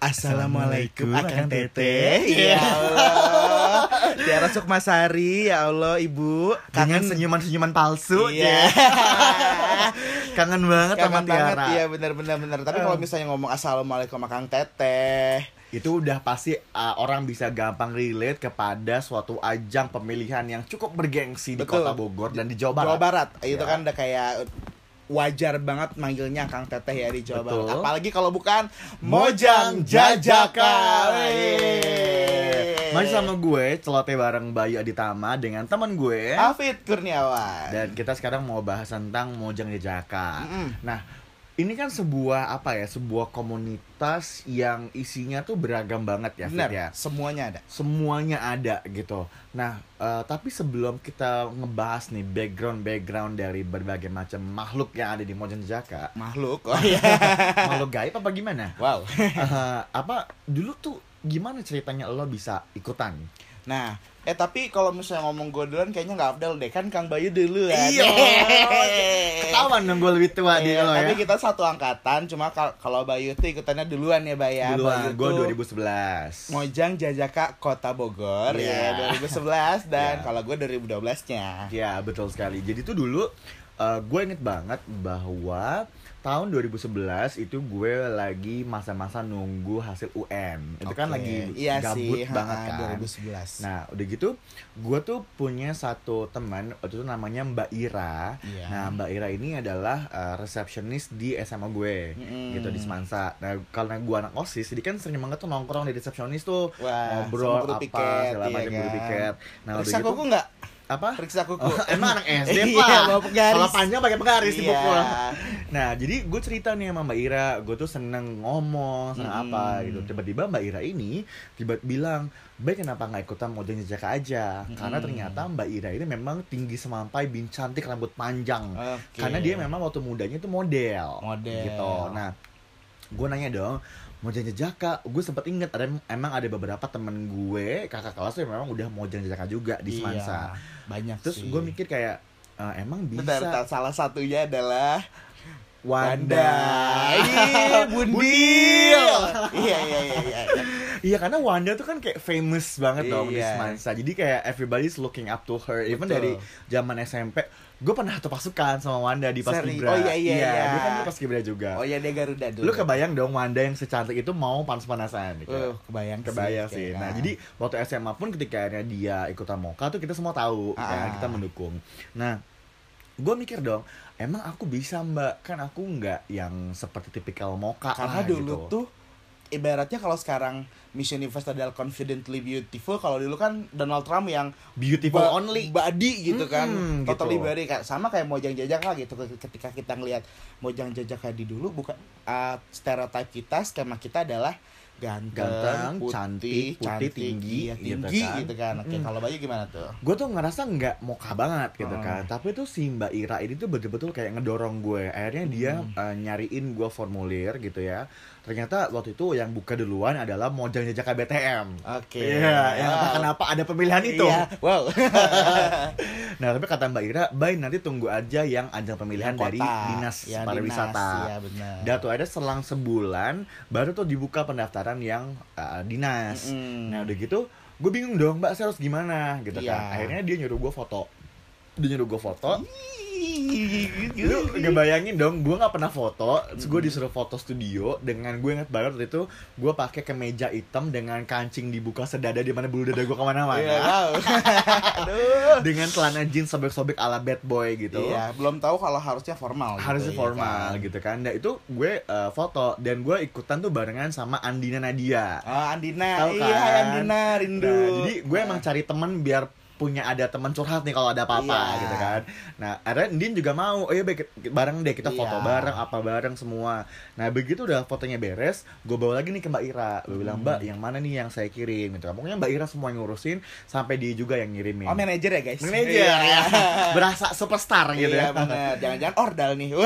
Assalamualaikum Akang Teteh Ya Allah. Tiara Sukmasari Ya Allah Ibu. Kangen senyuman-senyuman palsu Iya. Kangen banget sama Kangen banget Tiara. Iya benar-benar benar. Tapi kalau misalnya ngomong Assalamualaikum Akang Teteh Itu udah pasti uh, orang bisa gampang relate kepada suatu ajang pemilihan yang cukup bergengsi di Betul. kota Bogor dan di Jawa Barat. Jawa Barat. Itu Ya. kan udah kayak wajar banget manggilnya Kang Teteh ya di Jawa Betul. Barat. Apalagi kalau bukan Mojang Jajaka. Masih sama gue, celoteh bareng Bayu Aditama dengan teman gue Afid Kurniawan. Dan kita sekarang mau bahas tentang Mojang Jajaka Mm-mm. Nah, ini kan sebuah apa ya, sebuah komunitas yang isinya tuh beragam banget ya, Benar, ya. semuanya ada. Semuanya ada gitu. Nah, eh, tapi sebelum kita ngebahas nih background-background dari berbagai macam makhluk yang ada di Mojang Jajaka, Makhluk. Oh iya. makhluk gaib apa gimana? Wow. Eh, apa dulu tuh gimana ceritanya lo bisa ikutan? Nah, eh tapi kalau misalnya ngomong gue duluan kayaknya nggak afdal deh kan Kang Bayu dulu ya. Iya. Ketahuan dong gue lebih tua di Iya, lo ya. tapi kita satu angkatan, cuma kal- kalau Bayu tuh ikutannya duluan ya, Bay ya. Duluan, gue tuh 2011. Mojang Jajaka Kota Bogor Iya. ya 2011 dan Iya. kalau gue 2012-nya. Ya betul sekali. Jadi tuh dulu gue inget banget bahwa tahun 2011 itu gue lagi masa-masa nunggu hasil UN. Itu kan lagi iya gabut sih, banget ha, kan. 2011. Nah udah gitu gue tuh punya satu teman waktu itu namanya Mbak Ira. Iya. Nah Mbak Ira ini adalah uh, resepsionis di SMA gue Mm-mm. gitu di Semansa. Nah karena gue anak osis jadi kan sering banget tuh nongkrong di resepsionis tuh Wah, ngobrol apa piket, segala iya macam kan. piket. Nah udah Periksa gitu kuku nggak? Apa? Periksa kuku. Oh, emang anak SD Iya, pak bawa penggaris. Kalau panjang pakai penggaris Iya. dipukul Nah jadi gue cerita nih sama Mbak Ira Gue tuh seneng ngomong Seneng Mm-mm. apa gitu Tiba-tiba Mbak Ira ini Tiba bilang Baik kenapa nggak ikutan Mojang Jajaka aja Karena Mm-mm. ternyata Mbak Ira ini memang tinggi semampai Bin cantik rambut panjang Oke. Karena dia memang waktu mudanya itu model Model. Gitu Nah gue nanya dong Mojang Jajaka, gue sempet inget ada emang ada beberapa temen gue kakak kelas tuh yang memang udah Mojang Jajaka juga di Semansa. Iya, banyak Terus sih. gue mikir kayak "Eh, emang bisa Bentar, bentar, salah satunya adalah Wanda. Ih, Bundil. Iya, iya, iya, iya. Iya karena Wanda tuh kan kayak famous banget dong di Iya. Semansa. Jadi kayak everybody's looking up to her. Even Betul. dari zaman SMP, gue pernah satu pasukan sama Wanda di. Paskibra. Oh, iya, iya, iya. Dia kan di Paskibra juga. Oh iya dia Garuda dulu. Lu kebayang dong Wanda yang secantik itu mau panas-panasan gitu. Uh, kebayang kebayang sih. Nah, kan. jadi waktu SMA pun ketika dia ikutan Moka tuh kita semua tahu Ah. kan, kita mendukung. Nah, gue mikir dong, emang aku bisa mbak? Kan aku nggak yang seperti tipikal Moka karena lah, dulu gitu. tuh ibaratnya kalau sekarang Miss Universe adalah confidently beautiful kalau dulu kan Donald Trump yang beautiful ba- only. body gitu kan Mm-mm, totally gitu. body kayak sama kayak Mojang Jajaka gitu ketika kita ngelihat Mojang Jajaka di dulu bukan uh, stereotype kita skema kita adalah ganteng, Ganteng, putih, cantik, putih, cantik, tinggi, gitu tinggi kan. gitu kan. Oke, Mm. kalau Bayu gimana tuh? gue tuh ngerasa nggak moka banget gitu Oh. kan tapi tuh si Mbak Ira ini tuh betul-betul kayak ngedorong gue akhirnya dia Hmm. eh, nyariin gue formulir gitu ya ternyata waktu itu yang buka duluan adalah Mojang Jajaka BTM Oke. Iya, yang Wow. entah kenapa ada pemilihan itu. Iya, wow. Nah, tapi kata Mbak Ira, baik nanti tunggu aja yang ajang pemilihan Yang dari dinas yang pariwisata. dinas, Iya, benar. Dan tuh ada selang sebulan baru tuh dibuka pendaftaran yang uh, dinas. Mm-mm. Nah udah gitu, gue bingung dong mbak saya harus gimana gitu Iya. kan. Akhirnya dia nyuruh gue foto. Dia nyuruh gue foto. Lu ngebayangin dong, gue nggak pernah foto. Terus gue disuruh foto studio dengan gue inget banget waktu itu gue pakai kemeja hitam dengan kancing dibuka sedada di mana bulu dada gue ke mana-mana. Iya, wow. Aduh. dengan celana jeans sobek-sobek ala bad boy gitu. Iya, belum tahu kalau harusnya formal. gitu, harusnya iya formal kan? gitu kan. Nah itu gue uh, foto dan gue ikutan tuh barengan sama Andina Nadia. Oh, Andina. Tahu iya, kan? hai Andina, rindu. Nah, jadi gue emang cari temen biar punya ada teman curhat nih kalau ada apa-apa Iya. gitu kan. Nah, akhirnya Din juga mau, oh iya bareng deh kita foto Iya. bareng apa bareng semua. Nah, begitu udah fotonya beres, gue bawa lagi nih ke Mbak Ira. Gue bilang, Hmm. "Mbak, yang mana nih yang saya kirim?" gitu. Pokoknya Mbak Ira semua yang ngurusin sampai dia juga yang ngirimin. Oh, manajer ya, guys? Manajer Iya. ya. Berasa superstar gitu Iya, ya. bener. Jangan-jangan ordal nih.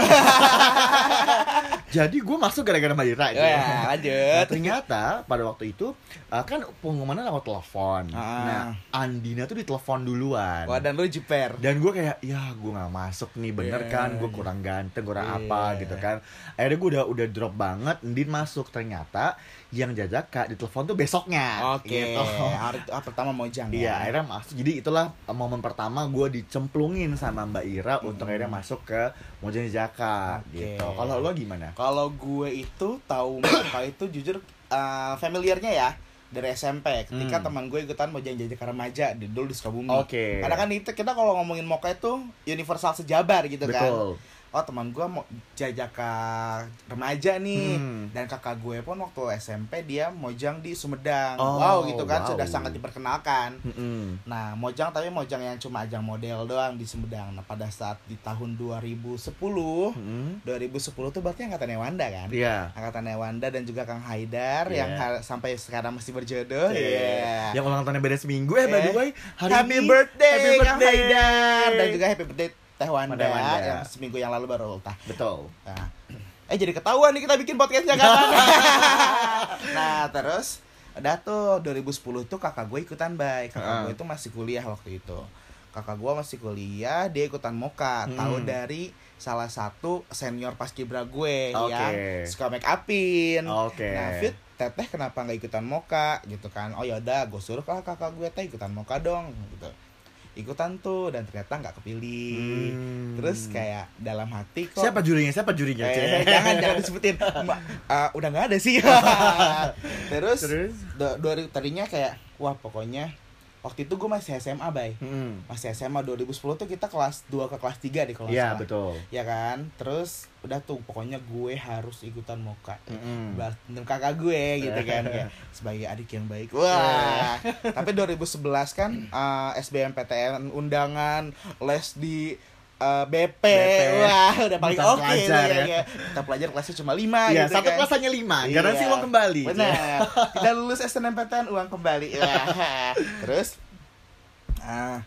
Jadi gue masuk gara-gara Mbak Ira gitu. ya, Nah, lanjut. ternyata pada waktu itu uh, kan pengumumannya lewat telepon. Ah. Nah, Andina tuh ditelepon ditelepon duluan Wah, dan lu jiper. dan gue kayak ya gue nggak masuk nih bener Iya, kan gue iya. kurang ganteng kurang Iya. apa gitu kan akhirnya gue udah udah drop banget Ndin masuk ternyata yang jajaka ditelepon tuh besoknya Oke, gitu. hari ah, pertama Mojang Iya, ya. akhirnya masuk. Jadi itulah momen pertama gue dicemplungin sama Mbak Ira untuk akhirnya masuk ke Mojang Jaka Oke. gitu. Kalau lo gimana? Kalau gue itu tahu Moka itu jujur uh, familiarnya ya dari SMP ketika Hmm. teman gue ikutan Mojang Jajaka Remaja di dulu di Sukabumi. Oke. Karena kan itu kita kalau ngomongin Moka itu universal sejabar gitu kan. Oh teman gue mau jajaka remaja nih Hmm. dan kakak gue pun waktu SMP dia mojang di Sumedang. Oh, wow gitu kan wow. sudah sangat diperkenalkan. Mm-mm. Nah, Mojang tapi Mojang yang cuma ajang model doang di Sumedang. Nah, pada saat di tahun 2010, Mm-mm. 2010 tuh berarti angkatan Wanda kan? Iya. Angkatan Wanda dan juga Kang Haidar Iya. yang ha- sampai sekarang masih berjodoh. Iya. Iya. Yang ulang tahunnya beda seminggu eh by the Eh, way hari happy ini birthday, happy Kang birthday. Haidar dan juga happy birthday Teh Wanda, Teh Wanda. yang seminggu yang lalu baru ultah. betul. Nah, eh jadi ketahuan nih kita bikin podcastnya kan? nah terus udah tuh 2010 tuh kakak gue ikutan baik. Kakak Heeh. gue itu masih kuliah waktu itu. Kakak gue masih kuliah, dia ikutan moka. Hmm. Tahu dari salah satu senior paskibra gue Oke. yang suka make upin. Oke. Nah, Fit, teteh kenapa nggak ikutan moka gitu kan? Oh yaudah, gue suruh lah kakak gue teh ikutan moka dong gitu. Ikutan tuh dan ternyata nggak kepilih. Hmm. Terus kayak dalam hati kok Siapa jurinya? Siapa jurinya? Eh, jangan jangan disebutin Mbak, eh, udah nggak ada sih terus, Terus? do- dua tadinya kayak wah pokoknya waktu itu gue masih SMA bay. Mm-mm. masih SMA 2010 tuh kita kelas 2 ke kelas 3 di kelas Iya, betul. ya kan? Terus udah tuh pokoknya gue harus ikutan moka. Mm-mm. Bareng kakak gue gitu kan kayak sebagai adik yang baik. Wah. Tapi 2011 kan eh, SBMPTN undangan les di eh, BP. BP. wah udah paling oke pelajar nih, ya. ya. kita pelajar kelasnya cuma 5 Iya, gitu satu kan. kelas hanya lima. Iya. Garansi uang kembali. Benar. Tidak lulus SNMPTN uang kembali. Wah. Terus ah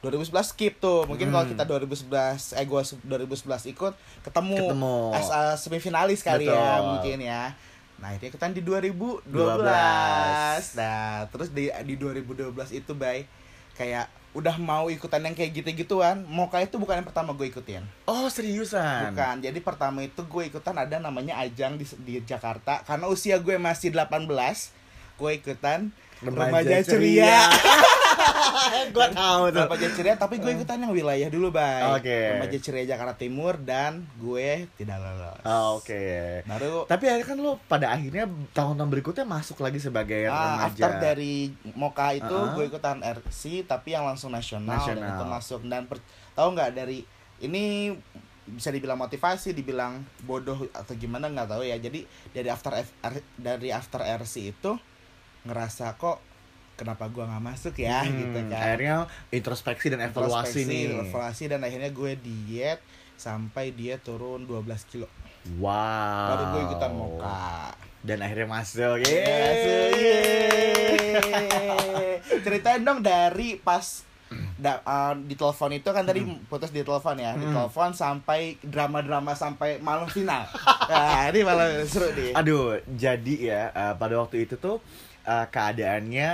2011 skip tuh. Mungkin kalau Hmm. kita 2011 eh gua 2011 ikut ketemu, Ketemu. as a semifinalis kali ya Betul. mungkin ya. Nah, itu ikutan di 2012. 12. Nah, terus di di 2012 itu bay kayak udah mau ikutan yang kayak gitu-gituan. Moka itu bukan yang pertama gue ikutin. Oh, seriusan? Bukan. Jadi pertama itu gue ikutan ada namanya ajang di, di Jakarta karena usia gue masih 18. Gue ikutan remaja, ceria. Gua tahu tuh. remaja ceria tapi gue ikutan yang wilayah dulu, Bay. Oke. Remaja ceria Jakarta Timur dan gue tidak lolos. Oh, Oke. Baru Tapi akhirnya kan lo pada akhirnya tahun-tahun berikutnya masuk lagi sebagai Ah, remaja. after dari Moka itu Uh-uh. gue ikutan RC tapi yang langsung nasional, dan Nasional. itu masuk dan per, tahu nggak dari ini bisa dibilang motivasi, dibilang bodoh atau gimana nggak tahu ya. Jadi dari after F- R- dari after RC itu ngerasa kok kenapa gua nggak masuk ya Hmm, gitu kan. Akhirnya introspeksi dan evaluasi Introspeksi, nih. evaluasi dan akhirnya gue diet sampai dia turun 12 kilo. Wow. Baru gue ikutan Moka. Dan akhirnya masuk. Yeay. Ceritain dong dari pas da, uh, di telepon itu kan tadi putus di telepon ya, di Hmm. telepon sampai drama-drama sampai malam final. Nah, ini malah seru nih. Aduh, jadi ya uh, pada waktu itu tuh uh, keadaannya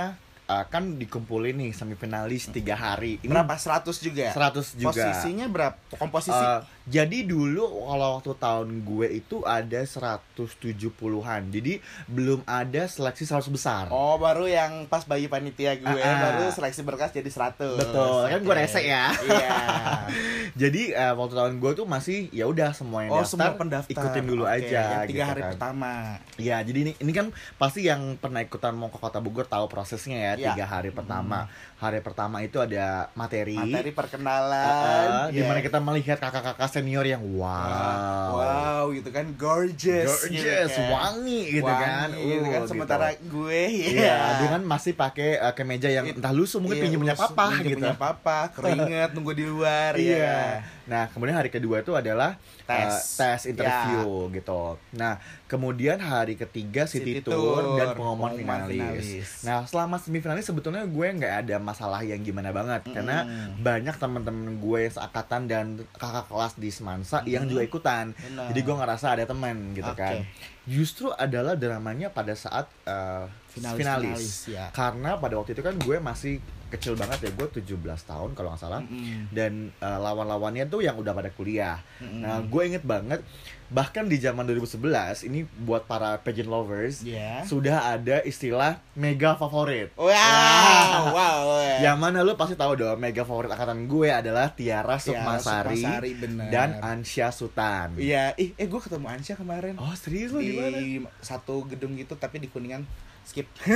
uh, kan dikumpulin nih semifinalis tiga hari. Ini Berapa 100 juga? 100 juga. Posisinya berapa? Komposisi Uh, jadi dulu kalau waktu tahun gue itu ada 170-an. Jadi belum ada seleksi 100 besar. Oh, baru yang pas bayi panitia gue Ah, ah. baru seleksi berkas jadi 100. Betul, kan gue Oke. rese ya. Iya. Jadi uh, waktu tahun gue tuh masih ya udah semua yang Oh, daftar, semua pendaftar. ikutin dulu Oke, aja Yang tiga gitu hari kan. pertama. Ya, jadi ini ini kan pasti yang pernah ikutan mau ke Kota Bogor tahu prosesnya ya, Iya. tiga hari pertama. Hari pertama itu ada materi, Materi Uh, perkenalan. di mana Iya. kita melihat kakak-kakak senior yang wow, wow gitu kan gorgeous, gitu gorgeous, kan. wangi gitu kan, Wangi gitu kan Uh, sementara gue Iya, ya dengan masih pakai uh, kemeja yang It- entah lusuh mungkin Iya, pinjamnya papa gitu. papa keringet nunggu di luar Iya. ya yeah. Nah, kemudian hari kedua itu adalah Tes. uh, tes interview gitu. Nah, kemudian hari ketiga city, City tour, tour, dan pengumuman finalis. finalis. Nah, selama semifinalis sebetulnya gue nggak ada masalah yang gimana banget karena Mm-mm. banyak teman-teman gue seangkatan dan kakak kelas di Semansa yang juga ikutan. Benar. Jadi gue ngerasa ada teman gitu Oke. kan. justru adalah dramanya pada saat uh, Finalis, finalis. finalis, ya. Karena pada waktu itu kan gue masih kecil banget ya, gue 17 tahun kalau nggak salah. Mm-mm. Dan uh, lawan-lawannya tuh yang udah pada kuliah. Mm-mm. Nah, gue inget banget bahkan di zaman 2011 ini buat para pageant lovers Iya. sudah ada istilah mega favorit. Wow, Wah. wow. Yang mana lu pasti tahu dong mega favorit angkatan gue adalah Tiara Sukmasari, Sukmasari, bener. dan Ansya Sutan. Iya, ih, eh gue ketemu Ansya kemarin Oh serius lu di mana? di satu gedung gitu tapi di kuningan skip.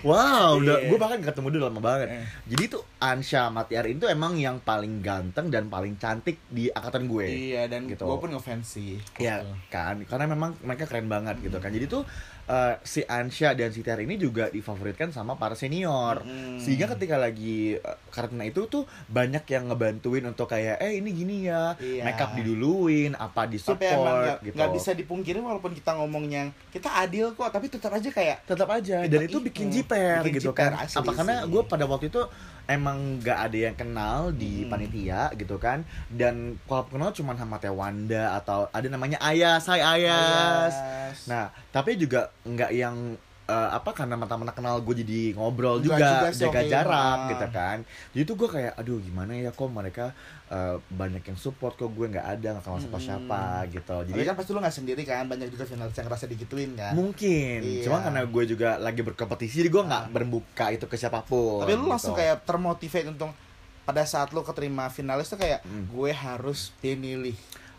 Wow, udah Iya. gue bahkan gak ketemu dulu lama banget. Eh. Jadi tuh Ansya Matiar itu emang yang paling ganteng dan paling cantik di angkatan gue. iya dan Gitu. gue pun ngefans sih. Ya Gitu. kan, karena memang mereka keren banget gitu kan. Jadi tuh eh, si Ansya dan si Tiara ini juga difavoritkan sama para senior. Mm. Sehingga ketika lagi eh, karena itu tuh banyak yang ngebantuin untuk kayak eh ini gini ya, Iya. makeup diduluin, apa di Tapi emang gitu. nggak bisa dipungkiri walaupun kita ngomongnya kita adil kok tapi tetap aja kayak tetap aja dan itu bikin jiper Bikin gitu jiper, kan apa karena gue pada waktu itu emang nggak ada yang kenal di Hmm. panitia gitu kan dan kalau kenal cuma sama Teh Wanda atau ada namanya Ayas Hai Ayas Ayas. nah tapi juga nggak yang eh, apa karena mata-mata kenal gue jadi ngobrol Nggak juga, juga jaga jarak gitu kan jadi tuh gue kayak aduh gimana ya kok mereka eh, banyak yang support kok gue nggak ada nggak kenal siapa siapa gitu Tapi jadi kan pasti lu nggak sendiri kan banyak juga finalis yang ngerasa digituin kan. Mungkin, Iya. cuma karena gue juga lagi berkompetisi, jadi gue nggak Ah. berbuka itu ke siapa pun. Tapi lu langsung gitu. kayak termotivate untuk pada saat lu keterima finalis tuh kayak Hmm. gue harus dimilih.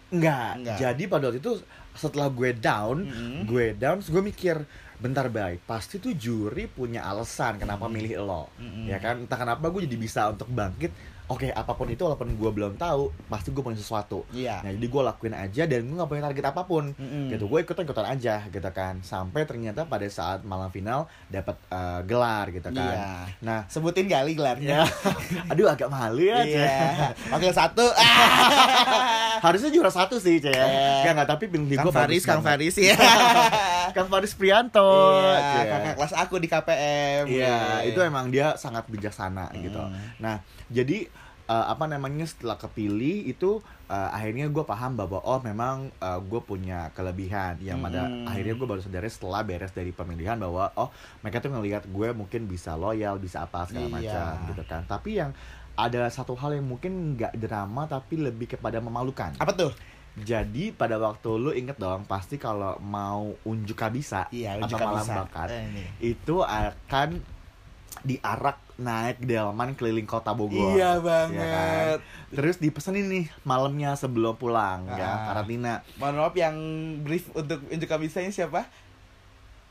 Enggak. Enggak. Jadi pada waktu itu setelah gue down, Mm-mm. gue down, gue mikir bentar baik, pasti tuh juri punya alasan kenapa Mm-mm. milih lo, Mm-mm. ya kan? Entah kenapa gue jadi bisa untuk bangkit. Oke, apa pun itu, walaupun gue belum tahu, pasti gue punya sesuatu. Iya. Nah, jadi gue lakuin aja dan gue gak punya target apa pun. Mm-mm. Gitu, gue ikutan ikutan aja, gitu kan. Sampai ternyata pada saat malam final dapat eh, gelar, gitu kan. Iya. Nah, Sebutin kali gelarnya. ya, aduh agak malu ya, Cek. Iya. Wakil satu. Harusnya juara satu sih, Cek. Eh. Enggak, enggak, tapi pilih gue Faris, Kang Faris ya. Kang Faris Prianto. Iya, Cek. kakak kelas aku di KPM. Iya, itu emang dia sangat bijaksana gitu. Hmm. Nah, jadi eh, apa namanya setelah kepilih itu eh, akhirnya gue paham bahwa oh memang gue punya kelebihan yang pada Hmm. akhirnya gue baru sadar setelah beres dari pemilihan bahwa oh mereka tuh ngelihat gue mungkin bisa loyal bisa apa segala Iya. macam gitu kan tapi yang ada satu hal yang mungkin nggak drama tapi lebih kepada memalukan Apa tuh? jadi pada waktu lu inget dong pasti kalau mau unjuk kabisa Iya, atau malam bakat Eh, ini. itu akan diarak naik delman keliling kota Bogor. Iya Ya kan? banget. Terus dipesenin nih malamnya sebelum pulang ya Ah. karantina. Mohon maaf yang brief untuk unjuk kabisanya siapa?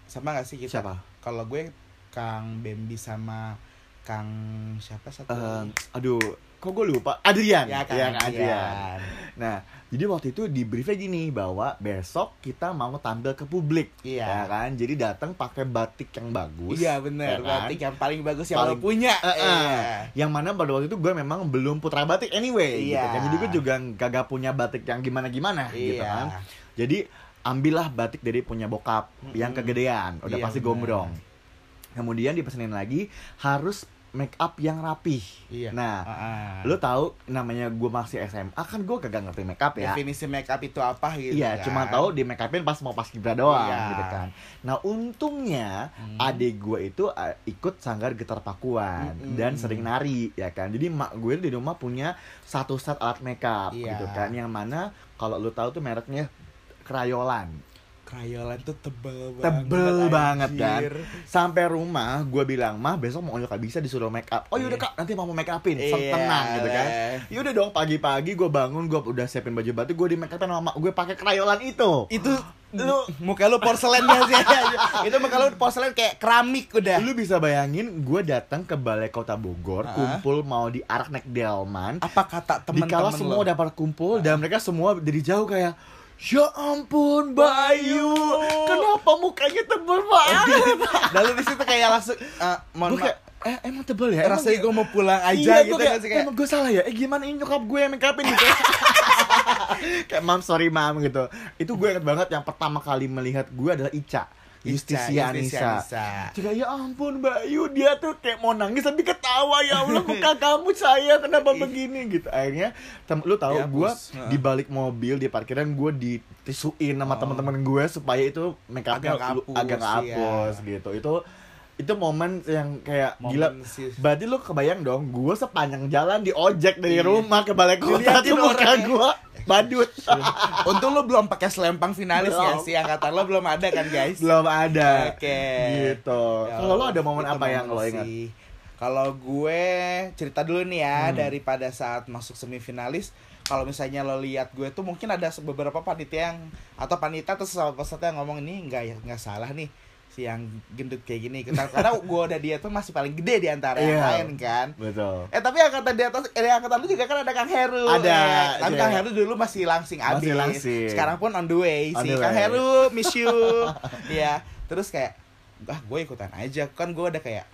Sama gak sih kita? Siapa? Kalau gue Kang Bambi sama Kang siapa satu? Eh, aduh, kok gue lupa? Adrian. ya kan, Iya, Kang Adrian. Adrian. Nah, jadi waktu itu di briefnya gini bahwa besok kita mau tampil ke publik. Iya. Ya kan? Jadi datang pakai batik yang bagus. Iya benar, ya kan? batik yang paling bagus yang Paling- lo punya. Eh, eh. Iya. Yang mana pada waktu itu gue memang belum putra batik anyway gitu Iya. kan. Jadi gue juga gak punya batik yang gimana-gimana gitu Iya. kan. Jadi ambillah batik dari punya bokap yang Mm-mm. kegedean, udah Iya, pasti gombrong. Kemudian dipesenin lagi harus make up yang rapih. Iya. Nah, Ah, ah. lu tahu namanya gue masih SMA kan gue kagak ngerti make up ya. definisi make up itu apa gitu Iya, kan? cuma tahu di make upin pas mau pas kibra doang Iya. gitu kan. Nah, untungnya Hmm. adik gue itu uh, ikut sanggar gitar pakuan Mm-mm. dan sering nari ya kan. Jadi mak gue di rumah punya satu set alat makeup Iya. gitu kan yang mana kalau lu tahu tuh mereknya Crayolan. Krayolan tuh tebel banget. Tebel banget kan. Sampai rumah gue bilang, "Mah, besok mau nggak bisa disuruh make up." "Oh, yaudah Iya. Kak, nanti mau make upin." Iya, Tenang gitu kan. leh. Yaudah dong pagi-pagi gue bangun, gue udah siapin baju batik, gue di make upin sama gue pakai Crayolan itu. Itu lu muka lu porselen gak sih? itu muka lu porselen kayak keramik udah. Lu bisa bayangin gue datang ke balai kota Bogor, Ah. kumpul mau di arak naik delman. Apa kata temen-temen semua lu? dapat kumpul dan mereka semua dari jauh kayak Ya ampun Bayu, kenapa mukanya tebel banget? Lalu di situ kayak langsung eh, mohon kayak, maaf, eh emang tebel ya? Emang rasanya gue mau pulang aja iya, gitu kayak, kan sih kayak emang gue salah ya? Eh gimana ini nyokap gue yang make upin gitu Kayak mam sorry mam gitu Itu gue inget banget yang pertama kali melihat gue adalah Ica Justisia Anissa. Juga ya ampun Mbak Yu dia tuh kayak mau nangis tapi ketawa ya Allah muka kamu saya kenapa begini gitu akhirnya tem lu tahu Dihapus. gue di balik mobil di parkiran gue ditisuin sama Oh. teman-teman gue supaya itu make upnya Agak lu- hapus, agak hapus iya. gitu itu itu momen yang kayak gila Momen sih. berarti lu kebayang dong gue sepanjang jalan di ojek dari Iya. rumah ke balai kota tuh muka gue badut Untung lo belum pakai selempang finalis ya Belum. sih angkatan lo belum ada kan guys. belum ada Oke. gitu Ya kalau lo ada momen itu apa yang lo ingat. Kalau gue cerita dulu nih ya Hmm. daripada saat masuk semifinalis. Kalau misalnya lo lihat gue tuh mungkin ada beberapa panitia yang atau panitia atau sesama peserta yang ngomong ini nggak ya nggak salah nih si yang gendut kayak gini karena gue udah dia tuh masih paling gede di antara yang Iya. lain kan betul Eh tapi angkatan di atas, eh, angkatan lu juga kan ada Kang Heru. Ada, Eh, tapi iya. Kang Heru dulu masih langsing abis. Masih langsing. Sekarang pun on the way On sih. the Kang way. Heru, miss you. Iya. Terus kayak, ah gue ikutan aja. Kan gue udah kayak,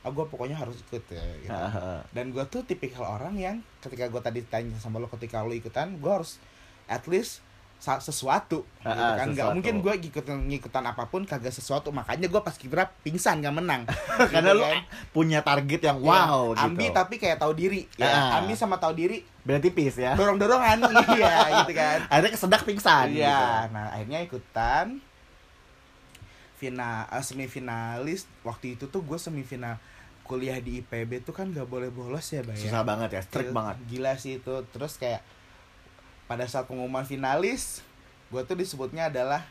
ah gue pokoknya harus ikut ya. Gitu. Dan gue tuh tipikal orang yang ketika gue tadi tanya sama lo ketika lo ikutan, gue harus at least sesuatu gitu Ah, kan. Nggak mungkin gue ngikutin ngikutan apa pun kagak sesuatu. Makanya gue pas kibra pingsan gak menang. Karena Gitu lu kan. punya target yang Ya, wow gitu. Ambi tapi kayak tahu diri ya. Ah. Ambi sama tahu diri beda tipis ya? dorong dorongan iya gitu kan. Akhirnya kesedak pingsan iya gitu. nah akhirnya ikutan. Final eh, semifinalis waktu itu tuh gue semifinal kuliah di IPB tuh kan gak boleh bolos ya bay susah banget ya strict Gila- banget. gila sih itu. Terus kayak pada saat pengumuman finalis gue tuh disebutnya adalah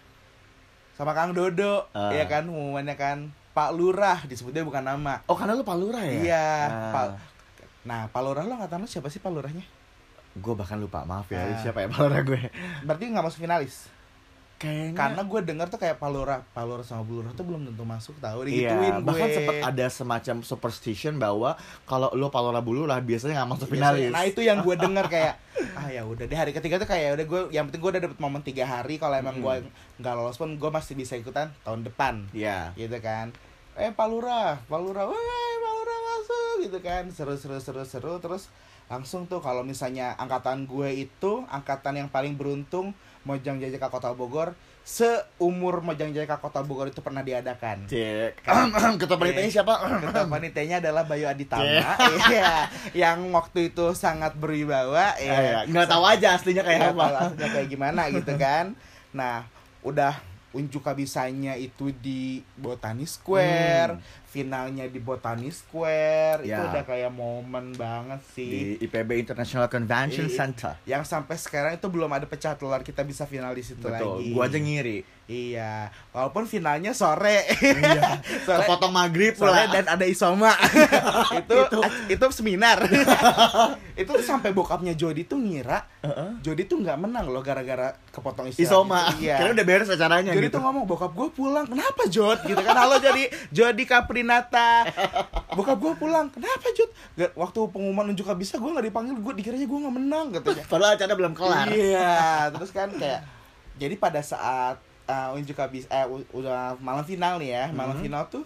sama Kang Dodo Ah. ya kan pengumumannya kan Pak Lurah disebutnya bukan nama oh karena lu palura ya Iya, Ah. Pak. Nah, Pak Lurah lo angkatan lo siapa sih Pak Lurahnya? gue bahkan lupa maaf ya Ah. siapa ya palura gue Berarti nggak masuk finalis. kayaknya Karena gue denger tuh kayak Pak Lurah, Pak Lurah sama Bu Lurah tuh belum tentu masuk tahu Iya, digituin gue. bahkan sempat ada semacam superstition bahwa kalau lo palura bulu lah biasanya nggak masuk Biasanya- finalis. Nah, itu yang gue denger kayak ah ya udah di hari ketiga tuh kayak udah gue yang penting gue udah dapet momen tiga hari. Kalau emang Hmm. gue nggak lolos pun gue masih bisa ikutan tahun depan. Iya. gitu kan. Eh Lurah weh Pak Lurah masuk. Gitu kan. Seru seru seru seru. Terus langsung tuh kalau misalnya angkatan gue itu angkatan yang paling beruntung Mojang Jajaka Kota Bogor seumur Mojang Jajaka Kota Bogor itu pernah diadakan Cek. Ketua panitianya siapa? Ketua panitianya adalah Bayu Aditama Iya Yang waktu itu sangat berwibawa Eh, ya. nggak tahu aja aslinya kayak apa. tahu aslinya kayak gimana gitu kan Nah udah unjuk kabisanya itu di Botani Square Hmm. Finalnya di Botani Square Itu Ya. udah kayak momen banget Di sih IPB International Convention I- Center. Yang sampai sekarang itu belum ada pecah telur Kita bisa final di situ Betul. lagi Gua aja ngiri. Iya Walaupun finalnya sore Iya. Sore Kepotong maghrib Soalnya pula. dan ada isoma itu, itu seminar itu sampai bokapnya Jody tuh ngira Heeh. Jody tuh nggak menang loh gara-gara kepotong istirahat Isoma. iya Karena udah beres acaranya Jody gitu. tuh ngomong bokap gue pulang kenapa Jod gitu kan halo Jody Jody Kaprinata bokap gue pulang kenapa Gak- waktu pengumuman unjuk bisa gue nggak dipanggil gue dikiranya gue nggak menang katanya Padahal acara belum kelar. Iya, terus kan kayak jadi pada saat uh, unjuk habis eh udah malam final nih ya, malam Mhm. final tuh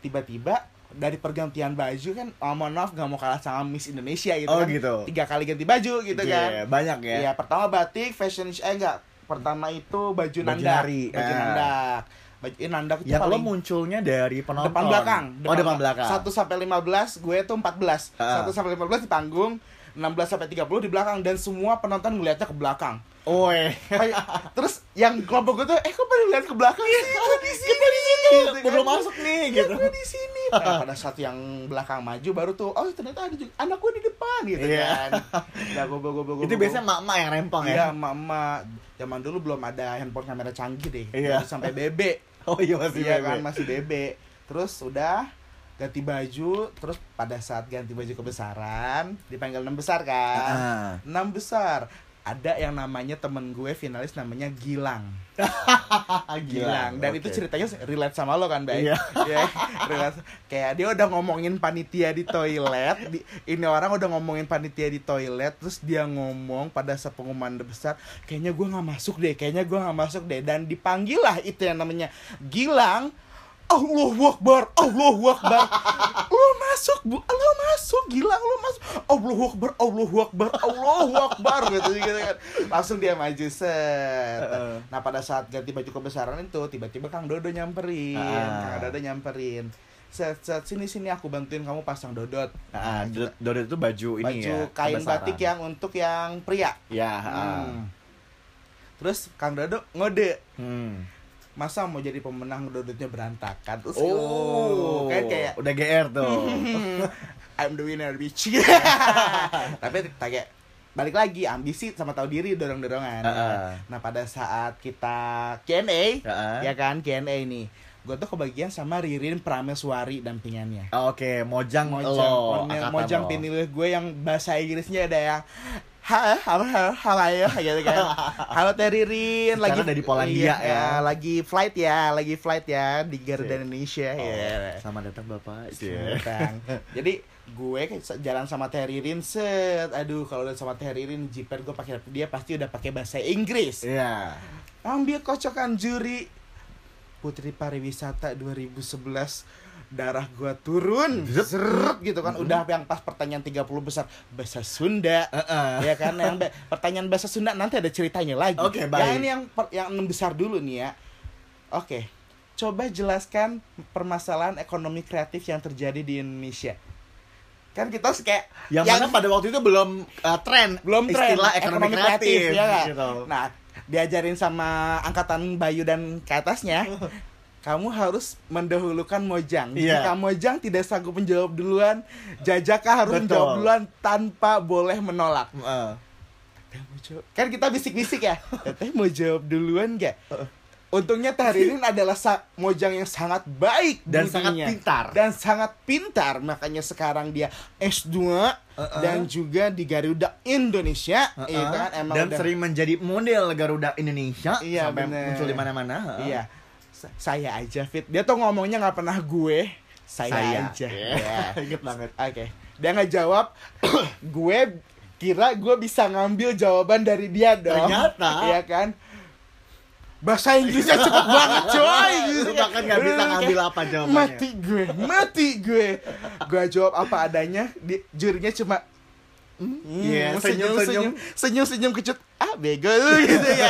tiba-tiba dari pergantian baju kan oh, mohon maaf gak mau kalah sama Miss Indonesia gitu Oh, kan. gitu. Tiga kali ganti baju gitu Iya, kan. banyak ya. Iya, pertama batik, fashion eh enggak. Pertama itu baju, Baju nandak. nari, Baju ah. nandak. Baju eh, nandak itu lo paling munculnya dari penonton. depan belakang. oh, depan belakang. 1 sampai 15, gue tuh 14. Ah. 1 sampai 15 di panggung, 16 sampai 30 di belakang dan semua penonton ngeliatnya ke belakang. Oh, eh. Terus yang kelompok gue tuh eh kok pada lihat ke belakang sih Kok di sini Kita di situ, Gitu kan. belum masuk nih Iya, gitu. gue di sini nah, pada saat yang belakang maju baru tuh oh ternyata ada juga anak gue di depan gitu Iya. kan nah goblok goblok Itu biasanya mak-mak yang rempong iya ya. emak-emak zaman dulu belum ada handphone kamera canggih deh Iya. Sampai bebe Oh iya masih iya bebe. kan masih bebe terus udah ganti baju terus pada saat ganti baju kebesaran dipanggil enam besar kan Ah. enam besar ada yang namanya temen gue finalis namanya Gilang Gilang dan oke. itu ceritanya relate sama lo kan baik Iya. Ya, relate. kayak dia udah ngomongin panitia di toilet di- ini orang udah ngomongin panitia di toilet terus dia ngomong pada saat pengumuman besar kayaknya gue nggak masuk deh kayaknya gue nggak masuk deh dan dipanggil lah itu yang namanya Gilang Allahu Akbar, Allahu Akbar. Lo masuk, Bu. Lo masuk, gila lo masuk. Allahu Akbar, Allahu Akbar, Allahu Akbar gitu gitu kan. Langsung dia maju set. Nah, pada saat ganti baju kebesaran itu tiba-tiba Kang Dodo nyamperin. Ah. Kang Dodo nyamperin. Set, set, sini sini aku bantuin kamu pasang dodot. Nah, kita- do- Dodot itu baju ini baju ya. kain kebesaran. batik yang untuk yang pria. Ya, Hmm. Terus Kang Dodo ngode Hmm. Masa mau jadi pemenang dodotnya berantakan terus Oh, kan kayak udah GR tuh. I'm the winner bitch tapi kayak balik lagi ambisi sama tahu diri dorong dorongan Heeh. nah pada saat kita Q&A Heeh. ya kan Q&A nih gue tuh kebagian sama Ririn Prameswari dampingannya Ah, Oke, Mojang, Mojang, lo, Mojang, Mojang lo. pinilih gue yang bahasa Inggrisnya ada yang Halo, halo, halo, halo ya, gitu kan. Halo Teririn, lagi Sekarang dari Polandia iya, ya. lagi flight ya, lagi flight ya di Garuda. Indonesia Oh, ya. Selamat datang Bapak. Tentang. Jadi gue jalan sama Teririn set, aduh kalau udah sama Teririn jiper gue pakai dia pasti udah pakai bahasa Inggris. Iya. Ambil kocokan juri Putri Pariwisata 2011 darah gua turun. Seret gitu kan. Udah yang pas pertanyaan 30 besar bahasa Sunda. Heeh. ya kan? Yang pertanyaan bahasa Sunda nanti ada ceritanya lagi. Oke, yang baik. ini yang per- yang enam besar dulu nih ya. Oke. Coba jelaskan permasalahan ekonomi kreatif yang terjadi di Indonesia. Kan kita kayak Yang, mana pada waktu itu belum uh, tren belum tren istilah ekonomi, kreatif, ya nggak? gitu. Nah, diajarin sama angkatan Bayu dan ke atasnya, kamu harus mendahulukan Mojang. Iya. Jika Mojang tidak sanggup menjawab duluan, Jajaka harus Betul. menjawab duluan tanpa boleh menolak. Jawab- Kan kita bisik-bisik ya. Teteh mau jawab duluan gak? Untungnya Tahririn adalah sa- Mojang yang sangat baik Dan sangat budinya. pintar. dan sangat pintar makanya sekarang dia S2 Uh-uh. dan juga di Garuda Indonesia Heeh. itu kan emang dan udah- sering menjadi model Garuda Indonesia Iya, sampai bener. muncul di mana-mana. Iya. Sa- Saya aja fit. Dia tuh ngomongnya nggak pernah gue. Saya, Saya. aja. Iya. Ya. Ingat banget. Oke. Dia nggak jawab. gue kira gue bisa ngambil jawaban dari dia dong. Ternyata. Iya kan? Bahasa Inggrisnya cepet banget coy kan. Bahkan nggak bisa ngambil apa jawabannya. Mati gue, mati gue. Gue jawab apa adanya, di, jurinya cuma Hmm, Iya, senyum-senyum. senyum senyum kecut ah bego lu gitu ya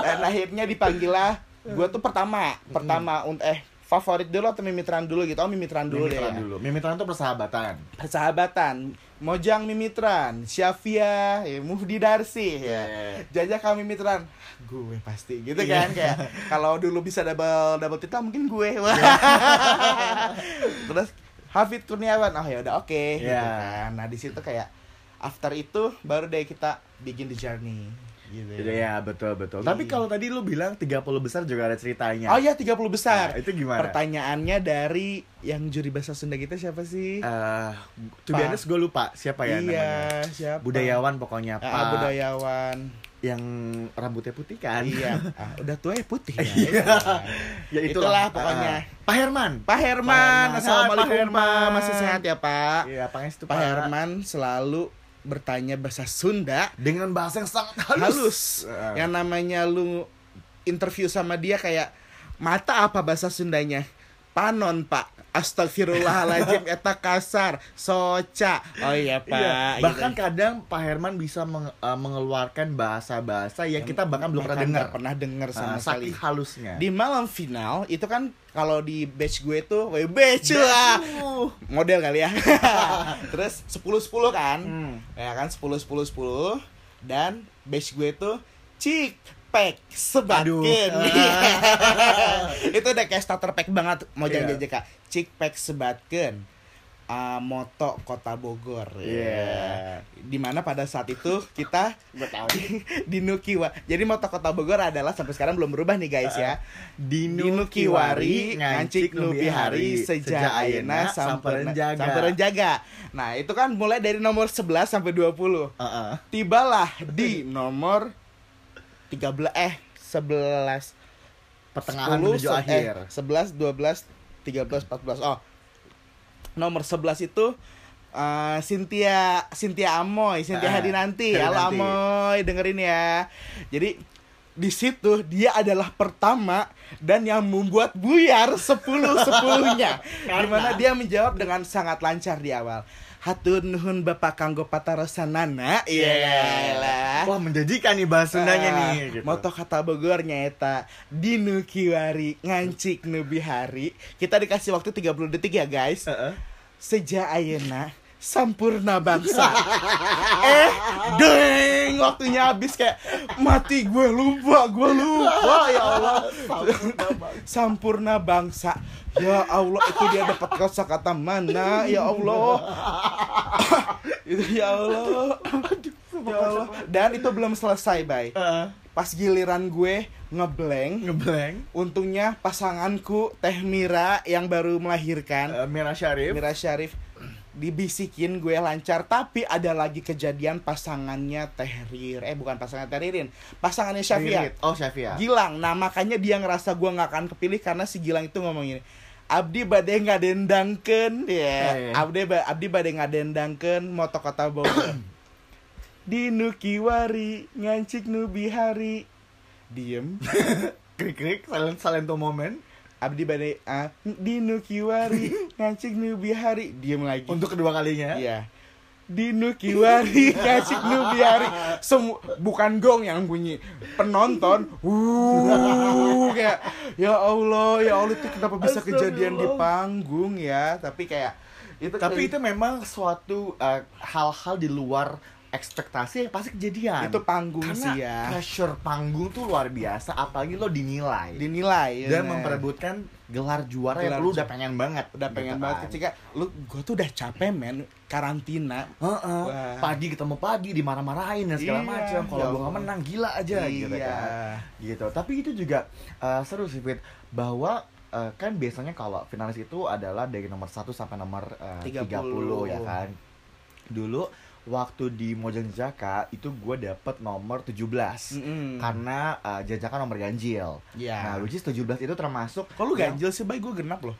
dan akhirnya dipanggil lah gue tuh pertama pertama untuk eh favorit dulu atau mimitran dulu gitu oh mimitran dulu Mimitran ya. dulu. Mimitran itu persahabatan. persahabatan Mojang Mimitran Syafia ya, Mufdi Darsi ya. Jajah kami Mitran gue pasti gitu Iya. kan kayak kalau dulu bisa double double title mungkin gue. Wah. terus Hafid Kurniawan oh ya udah oke gitu Iya. kan nah di situ kayak after itu baru deh kita bikin the journey gitu Iya, betul betul. Iya. Tapi kalau tadi lu bilang 30 besar juga ada ceritanya. oh ya 30 besar Nah, itu gimana? pertanyaannya dari yang juri bahasa Sunda kita siapa sih Eh, to be Pak. honest gue lupa siapa ya iya namanya. siapa Budayawan pokoknya Ah, Pak. budayawan Yang rambutnya putih kan? iya ah, udah tua ya putih ya, Iya. ya Itulah pokoknya. Ah, Pak Herman. Pak Herman, Pak assalamualaikum Herman. Pak, masih sehat ya Pak. Iya, Pak Pak Herman selalu bertanya bahasa Sunda dengan bahasa yang sangat halus. halus. Ah. Yang namanya lu interview sama dia kayak mata apa bahasa Sundanya? Panon Pak. Astagfirullahaladzim eta kasar soca oh iya pak Iya, gitu. bahkan kadang Pak Herman bisa meng- eh, mengeluarkan bahasa-bahasa yang kita bahkan belum pernah dengar. pernah dengar sama Ah, sekali halusnya. di malam final itu kan kalau di batch gue tuh weh batch lah model kali ya. Terus 10 10 kan? Hmm. ya kan 10 10 10 dan batch gue tuh cik pack sebatkeun Aduh. itu udah kayak starter pack banget mau jangan Iya. JJK cik pack sebatkeun Ah, moto kota Bogor Iya. di mana pada saat itu kita tahu. di Nukiwa jadi moto kota Bogor adalah sampai sekarang belum berubah nih guys ya Dinu Kiwari ngancik nubi hari sejak ayeuna sampeun jaga. sampeun jaga. Nah, itu kan mulai dari nomor 11 sampai 20. Heeh. Tibalah di nomor 13 eh 11 Pertengahan 10, menuju se- akhir. Eh, 11, 12, 13, 14. Oh. Nomor 11 itu eh, Cynthia Cynthia Amoy, Cynthia Ah, Hadinanti. Halo Hadinanti. Amoy, dengerin ya. Jadi di situ dia adalah pertama dan yang membuat buyar sepuluh sepuluhnya di mana dia menjawab dengan sangat lancar di awal hatur nuhun bapak kanggo patarosanana iya lah Wah menjanjikan nih bahas Sundanya Ah, nih gitu. moto kata Bogor nyata dinu kiwari ngancik nu bihari kita dikasih waktu 30 detik ya guys. Sejak ayeuna sampurna bangsa. Eh deng waktunya habis kayak mati gue lupa gue lupa ya Allah. Sampurna bangsa. Ya Allah itu dia dapat kata mana? Ya Allah. Itu ya Allah. Ya Allah. dan itu belum selesai bay. Heeh. Pas giliran gue ngeblank Ngeblank. untungnya pasanganku Teh Mira yang baru melahirkan Eh, Mira Syarif. Mira Syarif dibisikin gue lancar tapi ada lagi kejadian pasangannya Teh Rir eh bukan pasangan Teh Ririn pasangannya Syafia. Oh Syafia. Gilang nah makanya dia ngerasa gue nggak akan kepilih karena si Gilang itu ngomong gini Abdi bade ngadendangkeun ya Ya, ya. Abdi ba- Abdi ngadendangkeun moto kota Bogor di Nukiwari ngancik nu bihari diem Krik krik. Silent silent moment. Abdi bade ah, di Nukiwari ngancik nu bihari diem lagi Untuk kedua kalinya. Iya. Di Nukiwari Kasih Nubiari Semu bukan gong yang bunyi Penonton Wuh Kayak Ya Allah Ya Allah itu kenapa bisa kejadian di panggung ya Tapi kayak itu Tapi itu memang suatu eh, hal-hal di luar ekspektasi yang pasti kejadian. itu panggung Karena sih ya pressure panggung tuh luar biasa, apalagi lo dinilai Dinilai ya dan memperebutkan gelar juara Gelar yang lu udah pengen banget. Udah pengen gitu banget kan. ketika Lu gue tuh udah capek men Karantina Heeh. Wah. Pagi ketemu pagi dimarah-marahin dan segala Iya, macam. Kalau ya nggak Allah. menang gila aja gitu Iya kan. Gitu. Tapi itu juga eh, seru sih Fit bahwa eh, kan biasanya kalau finalis itu adalah dari nomor 1 sampai nomor eh, 30. 30, ya kan. Dulu waktu di Mojang Jaka itu gue dapet nomor 17 Mm-mm. karena eh, Jajaka nomor ganjil. Iya. Nah, which is 17 itu termasuk Kok lu yang- ganjil sih Bay? Gue genap loh.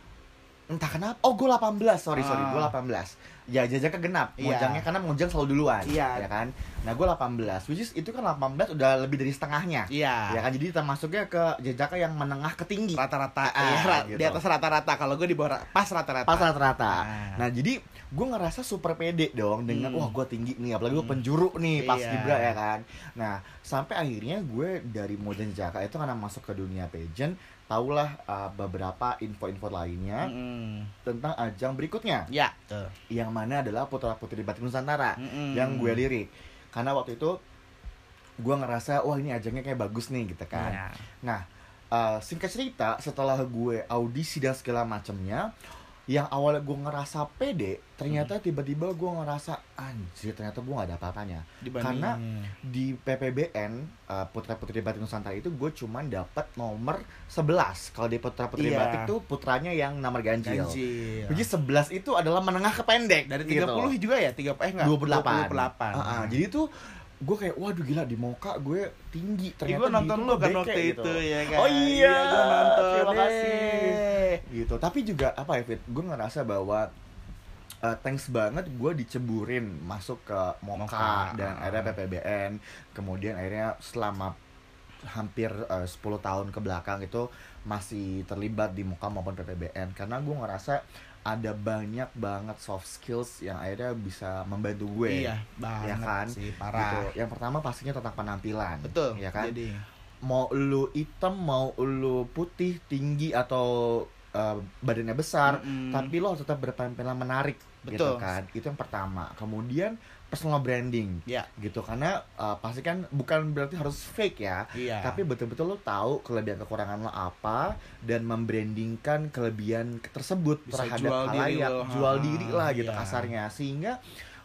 Entah kenapa. Oh gue 18 sorry sorry. Ah. gue 18 ya jajaka genap. Iya. mojangnya karena mojang selalu duluan Iya. ya kan? Nah gue 18 which is itu kan 18 udah lebih dari setengahnya. Iya. Ya kan? Jadi termasuknya ke jajaka yang menengah ke tinggi. Rata-rata. Ah, ra- gitu. di atas rata-rata. Kalau gue di bawah pas rata-rata. Pas rata-rata. Ah. nah jadi gue ngerasa super pede dong dengan Hmm. wah gue tinggi nih apalagi gue Hmm. penjuru nih pas Iya. Gibra ya kan nah sampai akhirnya gue dari Mojang Jaka itu karena masuk ke dunia pageant tahulah uh, beberapa info-info lainnya Mm-mm. tentang ajang berikutnya ya tuh yang mana adalah putra putri batik nusantara Mm-mm. yang gue lirik karena waktu itu gue ngerasa wah ini ajangnya kayak bagus nih gitu kan Iya. nah eh, singkat cerita setelah gue audisi dan segala macamnya yang awalnya gue ngerasa pede ternyata tiba-tiba gue ngerasa anjir ternyata gue gak ada apa-apanya Dibanding- karena di PPBN uh, Putra Putri Batik Nusantara itu gue cuman dapat nomor 11 kalau di Putra Putri Iya. Batik tuh putranya yang nomor ganjil. ganjil Jadi 11 itu adalah menengah ke pendek dari gitu. 30 juga ya 3 eh enggak 28. 28. Ah, ah. Jadi tuh gue kayak waduh gila di Moka gue tinggi ternyata gue nonton lu kan waktu gitu. itu ya kan Oh iya, gue nonton terima deh. kasih. Gitu. Tapi juga apa ya Fit? Gue ngerasa bahwa uh, thanks banget gue diceburin masuk ke Moka, Moka. dan akhirnya PPBN kemudian akhirnya selama hampir uh, 10 tahun ke belakang itu masih terlibat di Moka maupun PPBN karena gue ngerasa ada banyak banget soft skills yang akhirnya bisa membantu gue. Iya banget ya kan? sih gitu. parah. Yang pertama pastinya tentang penampilan betul ya kan? jadi. Mau lu hitam mau lu putih tinggi atau uh, badannya besar Mm-mm. tapi lo harus tetap berpenampilan menarik gitu Betul. kan. Itu yang pertama. Kemudian personal branding ya. gitu. Karena uh, pasti kan bukan berarti harus fake ya. Iya. Tapi betul-betul lo tahu kelebihan kekurangan lo apa dan membrandingkan kelebihan tersebut Bisa terhadap jual diri halayak. lo, jual diri lah gitu iya. kasarnya. Sehingga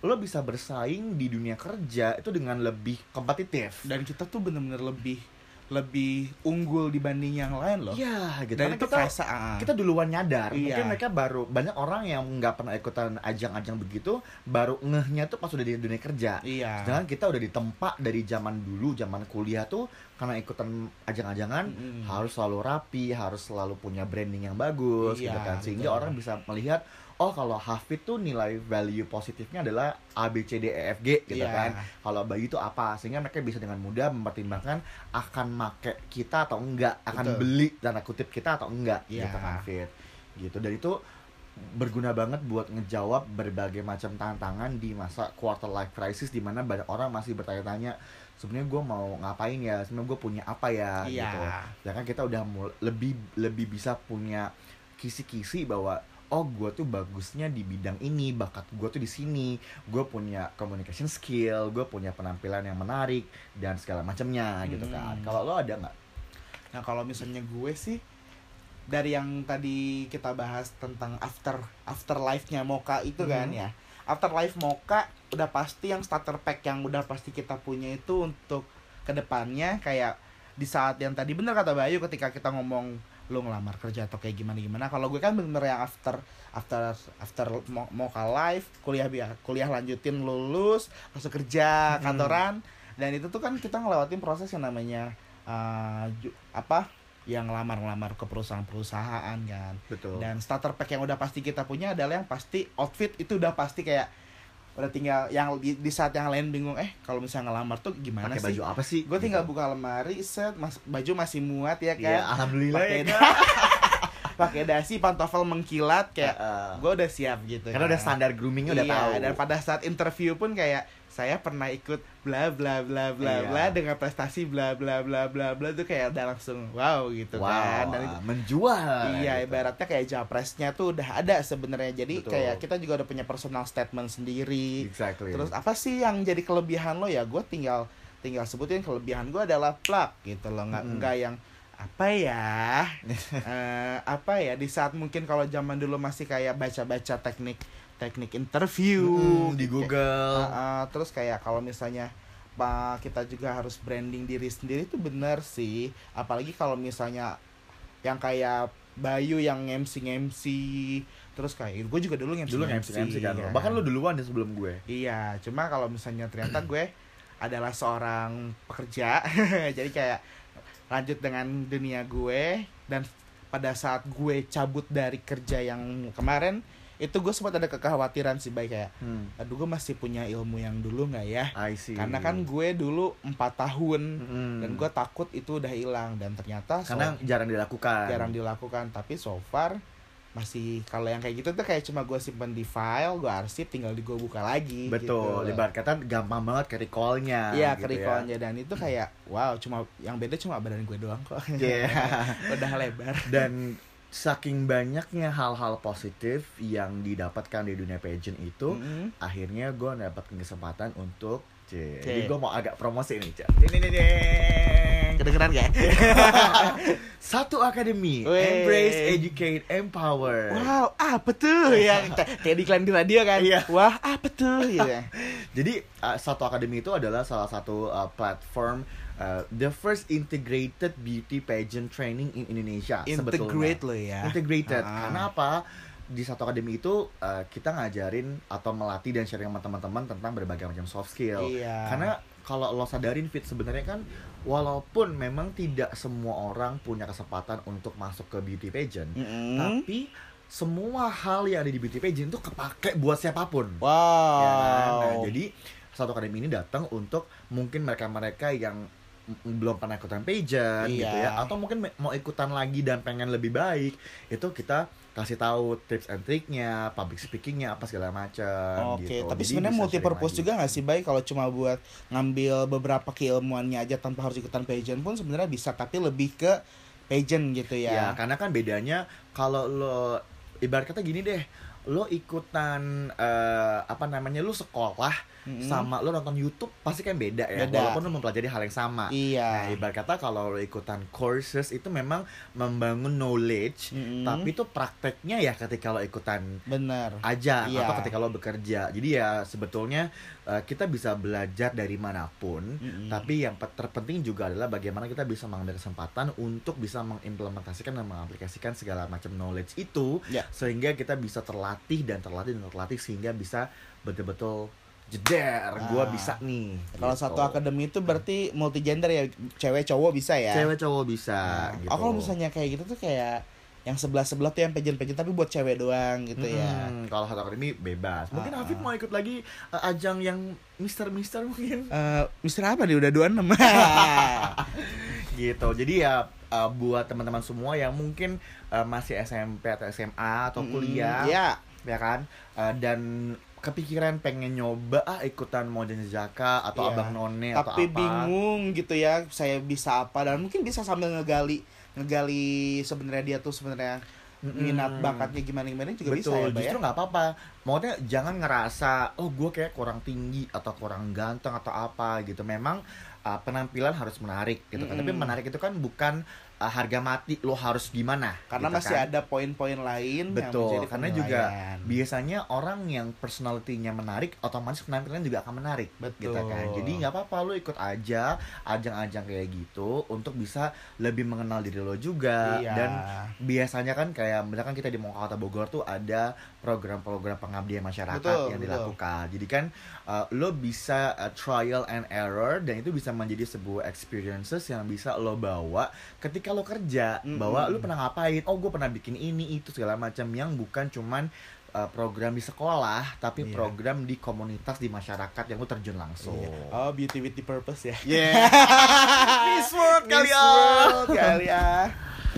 lo bisa bersaing di dunia kerja itu dengan lebih kompetitif. Dan kita tuh bener-bener lebih lebih unggul dibanding yang lain loh Iya gitu dan Karena itu kita kerasa ah. kita duluan nyadar Iya. mungkin mereka baru banyak orang yang nggak pernah ikutan ajang-ajang begitu baru ngehnya tuh pas udah di dunia kerja iya sedangkan kita udah ditempa dari zaman dulu zaman kuliah tuh karena ikutan ajang-ajangan Mm-mm. harus selalu rapi harus selalu punya branding yang bagus Iya, gitu kan sehingga betul. orang bisa melihat oh kalau Hafid tuh nilai value positifnya adalah A B C D E F G gitu Iya. kan kalau Bayu itu apa sehingga mereka bisa dengan mudah mempertimbangkan akan make kita atau enggak akan Betul. beli tanda kutip kita atau enggak Iya. gitu kan Fit gitu dan itu berguna banget buat ngejawab berbagai macam tantangan di masa quarter life crisis di mana banyak orang masih bertanya-tanya sebenarnya gue mau ngapain ya sebenarnya gue punya apa ya Iya. gitu ya kan kita udah lebih lebih bisa punya kisi-kisi bahwa oh gue tuh bagusnya di bidang ini bakat gue tuh di sini gue punya communication skill gue punya penampilan yang menarik dan segala macamnya gitu kan Hmm. kalau lo ada nggak Nah kalau misalnya gue sih dari yang tadi kita bahas tentang after afterlife-nya Mocha itu kan Mhm. ya. Afterlife Mocha udah pasti yang starter pack yang udah pasti kita punya itu untuk ke depannya kayak di saat yang tadi bener kata Bayu ketika kita ngomong lu ngelamar kerja atau kayak gimana gimana. Kalau gue kan bener yang after after after mo- Mocha life kuliah biar kuliah lanjutin lulus masuk kerja Mhm. kantoran. Dan itu tuh kan kita ngelewatin proses yang namanya uh, apa yang ngelamar-ngelamar ke perusahaan-perusahaan kan. Betul. Dan starter pack yang udah pasti kita punya adalah yang pasti outfit itu udah pasti kayak udah tinggal yang di, di saat yang lain bingung eh kalau misalnya ngelamar tuh gimana pakai sih baju apa sih gue tinggal Gitu. buka lemari set mas, baju masih muat ya Iya, kan alhamdulillah ya da- Kak. Pakai dasi pantofel mengkilat kayak gue udah siap gitu karena udah kan. standar groomingnya udah iya, tahu dan pada saat interview pun kayak saya pernah ikut bla bla bla bla Iya. bla dengan prestasi bla bla bla bla bla tuh kayak udah langsung wow gitu wow kan dan itu, menjual iya gitu. ibaratnya kayak japresnya tuh udah ada sebenarnya jadi Betul. kayak kita juga udah punya personal statement sendiri exactly terus apa sih yang jadi kelebihan lo ya gue tinggal tinggal sebutin kelebihan gue adalah plug gitu loh nggak Mm-mm. nggak yang apa ya? Eh, apa ya? Di saat mungkin kalau zaman dulu masih kayak baca-baca teknik teknik interview Mm, di kayak- Google. Ah, ah, terus kayak kalau misalnya pak kita juga harus branding diri sendiri itu benar sih. Apalagi kalau misalnya yang kayak Bayu yang MC MC terus kayak gue juga dulu MC dulu MC MC kan. ya bahkan lu duluan deh sebelum gue. Iya, cuma kalau misalnya ternyata gue adalah seorang pekerja, jadi kayak lanjut dengan dunia gue. Dan pada saat gue cabut dari kerja yang kemarin itu gue sempat ada kekhawatiran sih baik kayak hmm. aduh gue masih punya ilmu yang dulu nggak ya? I see. Karena kan gue dulu empat tahun Mm-mm. dan gue takut itu udah hilang. Dan ternyata so- karena jarang dilakukan. Jarang dilakukan. Tapi so far masih kalau yang kayak gitu tuh kayak cuma gue simpen di file gue arsip tinggal di gue buka lagi betul gitu. ibarat kata gampang banget ke recallnya Iya, gitu kerikonnya dan itu kayak wow, cuma yang beda cuma badan gue doang kok. ya. Iya. Udah lebar. dan saking banyaknya hal-hal positif yang didapatkan di dunia pageant itu Mm-mm. akhirnya gue dapatkan kesempatan untuk. Jadi gue mau agak promosi nih, Cak. Ding, ding. Kedengeran gak? Satu akademi, embrace, educate, empower. wow, apa tuh yang kayak iklan di radio kan? Iya. Wah, apa tuh gitu. Jadi uh, satu akademi itu adalah salah satu uh, platform uh, the first integrated beauty pageant training in Indonesia Integrate sebetulnya. lo ya. Integrated. Ah. Karena apa? Di satu akademi itu uh, kita ngajarin atau melatih dan sharing sama teman-teman tentang berbagai macam soft skill. Iya. Karena kalau lo sadarin fit sebenarnya kan walaupun memang tidak semua orang punya kesempatan untuk masuk ke beauty pageant, Mm-mm. tapi semua hal yang ada di beauty pageant itu kepake buat siapa pun. Wow. Ya kan? Nah, jadi satu akademi ini datang untuk mungkin mereka-mereka yang belum pernah ikutan pageant Iya. gitu ya atau mungkin mau ikutan lagi dan pengen lebih baik itu kita kasih tahu tips and triknya public speakingnya apa segala macam Oke, gitu. tapi sebenarnya multi purpose juga nggak sih baik kalau cuma buat ngambil beberapa keilmuannya aja tanpa harus ikutan pageant pun sebenarnya bisa tapi lebih ke pageant gitu ya ya. karena kan bedanya kalau lo ibarat kata gini deh lo ikutan eh, apa namanya lo sekolah Mm-mm. sama lo nonton YouTube pasti kan beda ya Beda. walaupun lo mempelajari hal yang sama Nah, Iya. ibarat kata kalau lo ikutan courses itu memang membangun knowledge, Mm-mm. tapi itu prakteknya ya ketika lo ikutan bener. aja Iya. atau ketika lo bekerja. Jadi ya sebetulnya eh, kita bisa belajar dari mana pun, Mm-mm. tapi yang pe- terpenting juga adalah bagaimana kita bisa mengambil kesempatan untuk bisa mengimplementasikan dan mengaplikasikan segala macam knowledge itu Ya. sehingga kita bisa terlatih dan terlatih dan terlatih sehingga bisa betul-betul jeder gue Ah. bisa nih Kalau gitu. satu akademi itu berarti multigender ya, cewek cowok bisa ya. cewek cowok bisa Nah, gitu Oh kalau misalnya kayak gitu tuh kayak yang sebelah sebelah tuh yang pejen-pejen tapi buat cewek doang gitu ya. Mm-mm, kalau satu akademi bebas mungkin Ah, Hafid ah. mau ikut lagi uh, ajang yang Mister Mister mungkin Eh, Mister apa nih udah 26 gitu jadi ya uh, buat teman-teman semua yang mungkin uh, masih SMP atau SMA atau kuliah Iya. ya kan Uh, dan kepikiran pengen nyoba ah ikutan Mojen Zaka atau Iya. Abang None atau Tapi apa bingung gitu ya, saya bisa apa dan mungkin bisa sambil ngegali ngegali sebenarnya dia tuh sebenarnya minat bakatnya gimana gimana juga bisa ya, Betul, justru ya. nggak apa-apa. Maksudnya jangan ngerasa, oh gue kayak kurang tinggi atau kurang ganteng atau apa gitu. Memang uh, penampilan harus menarik gitu kan. Tapi menarik itu kan bukan uh, harga mati lo harus gimana. Karena gitu masih kan. ada poin-poin lain yang Betul, menjadi karena juga biasanya orang yang personality-nya menarik, otomatis penampilan juga akan menarik, Betul. gitu kan. Jadi nggak apa-apa lo ikut aja ajang-ajang kayak gitu untuk bisa lebih mengenal diri lo juga. Iya. Dan biasanya kan kayak misalkan kita di Mokata Bogor tuh ada program-program pengabdian masyarakat Betul, yang betul. dilakukan. Jadi kan uh, lo bisa uh, trial and error dan itu bisa menjadi sebuah experiences yang bisa lo bawa ketika lo kerja Mm-mm. bahwa lo pernah ngapain? Oh, gue pernah bikin ini itu segala macam yang bukan cuman uh, program di sekolah tapi Iya. program di komunitas di masyarakat yang lo terjun langsung. Iya. Oh, beauty with the purpose ya. Yeah. Miss World kali Miss ya. World kali ya.